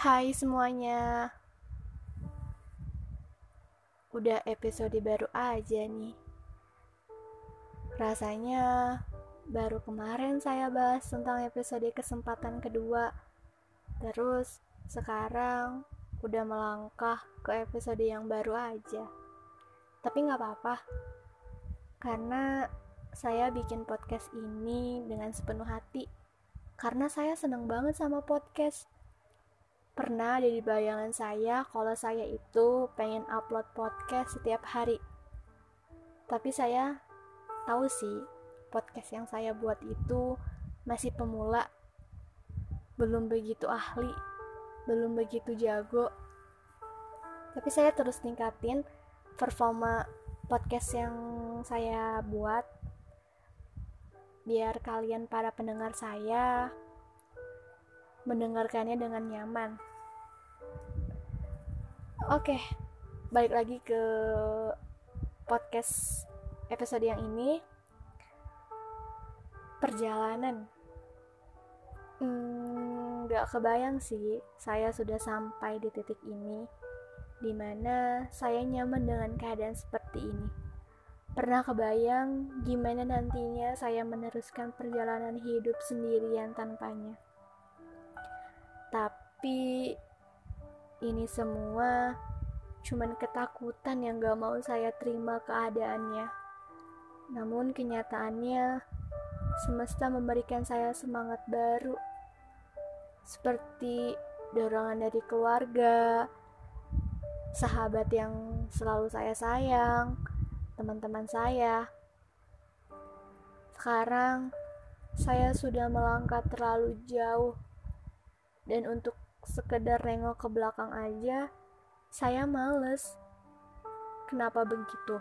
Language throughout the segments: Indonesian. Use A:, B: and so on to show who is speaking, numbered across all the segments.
A: Hai semuanya. Udah episode baru aja nih. Rasanya baru kemarin saya bahas tentang episode kesempatan kedua. Terus sekarang udah melangkah ke episode yang baru aja. Tapi gak apa-apa Karena saya bikin podcast ini dengan sepenuh hati. Karena saya seneng banget sama podcast Pernah ada di bayangan saya kalau saya itu pengen upload podcast setiap hari. Tapi saya tahu sih, podcast yang saya buat itu masih pemula. Belum begitu ahli, belum begitu jago. Tapi saya terus tingkatin performa podcast yang saya buat biar kalian para pendengar saya mendengarkannya dengan nyaman. Oke, balik lagi ke podcast episode yang ini. Perjalanan. Hmm, kebayang sih, saya sudah sampai di titik ini, di mana saya nyaman dengan keadaan seperti ini. Pernah kebayang gimana nantinya saya meneruskan perjalanan hidup sendirian tanpanya. Tapi ini semua cuman ketakutan yang gak mau saya terima keadaannya. Namun kenyataannya, semesta memberikan saya semangat baru. Seperti dorongan dari keluarga, sahabat yang selalu saya sayang, teman-teman saya. Sekarang, saya sudah melangkah terlalu jauh. Dan untuk sekedar nengok ke belakang aja, saya males. Kenapa begitu?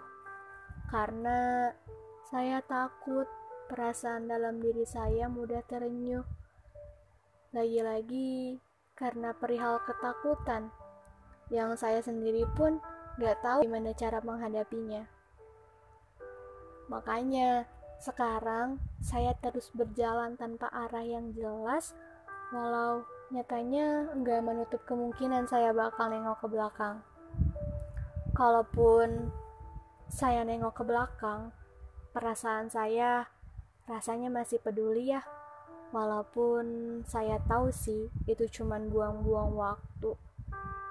A: Karena saya takut perasaan dalam diri saya mudah terenyuh. Lagi-lagi karena perihal ketakutan yang saya sendiri pun gak tahu gimana cara menghadapinya. Makanya sekarang saya terus berjalan tanpa arah yang jelas walau Nyatanya nggak menutup kemungkinan saya bakal nengok ke belakang. Kalaupun saya nengok ke belakang, perasaan saya rasanya masih peduli ya. Walaupun saya tahu sih itu cuma buang-buang waktu.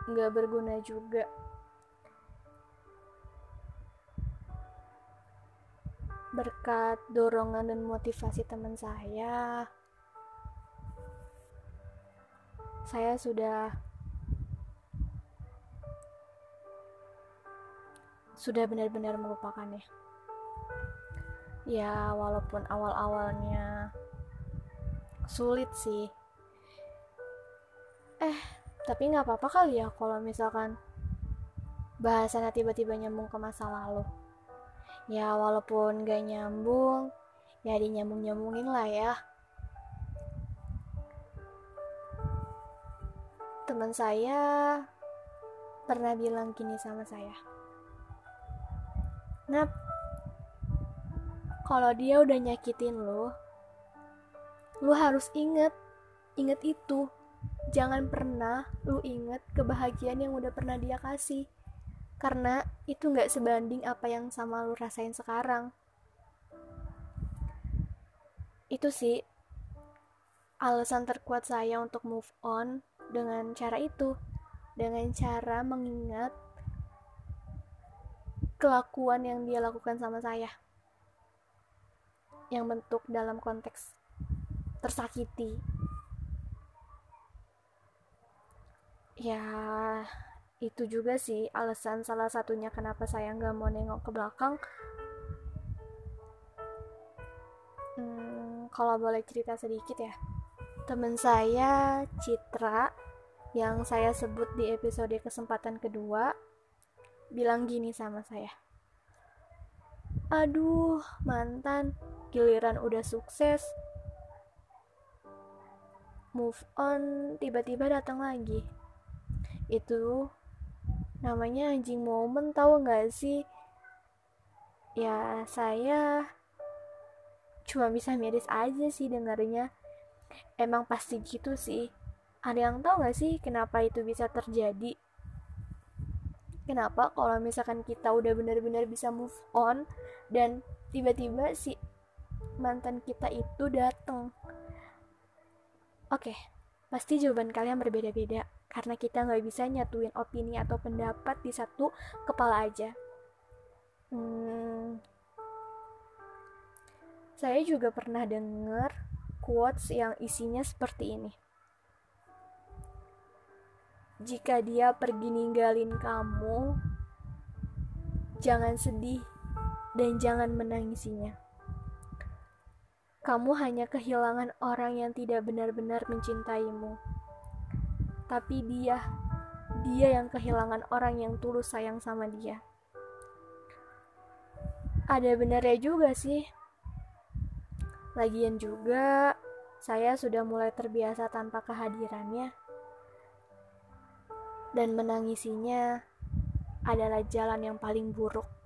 A: Nggak berguna juga. Berkat dorongan dan motivasi teman saya, saya sudah sudah benar-benar melupakannya. Ya, walaupun awal-awalnya sulit sih. Eh, tapi nggak apa-apa kali ya kalau misalkan bahasanya tiba-tiba nyambung ke masa lalu. Ya, walaupun gak nyambung, ya dinyambung-nyambungin lah ya. Teman saya pernah bilang gini sama saya. Nap, kalau dia udah nyakitin lo, lo harus inget, inget itu. Jangan pernah lo inget kebahagiaan yang udah pernah dia kasih. Karena itu gak sebanding apa yang sama lo rasain sekarang. Itu sih alasan terkuat saya untuk move on dengan cara itu dengan cara mengingat kelakuan yang dia lakukan sama saya yang bentuk dalam konteks tersakiti. Ya itu juga sih alasan salah satunya kenapa saya nggak mau nengok ke belakang. Hmm, kalau boleh cerita sedikit ya. Teman saya Citra yang saya sebut di episode kesempatan kedua bilang gini sama saya. Aduh mantan giliran udah sukses. Move on tiba-tiba datang lagi. Itu namanya anjing momen tahu nggak sih? Ya saya cuma bisa miris aja sih dengarnya. Emang pasti gitu sih Ada yang tahu gak sih kenapa itu bisa terjadi? Kenapa kalau misalkan kita udah benar-benar bisa move on dan tiba-tiba si mantan kita itu datang? Oke, pasti jawaban kalian berbeda-beda karena kita nggak bisa nyatuin opini atau pendapat di satu kepala aja. Hmm, saya juga pernah dengar quotes yang isinya seperti ini. Jika dia pergi ninggalin kamu, jangan sedih dan jangan menangisinya. Kamu hanya kehilangan orang yang tidak benar-benar mencintaimu tapi dia, dia yang kehilangan orang yang tulus sayang sama dia. Ada benarnya juga sih. Lagian juga, saya sudah mulai terbiasa tanpa kehadirannya. Dan menangisinya adalah jalan yang paling buruk.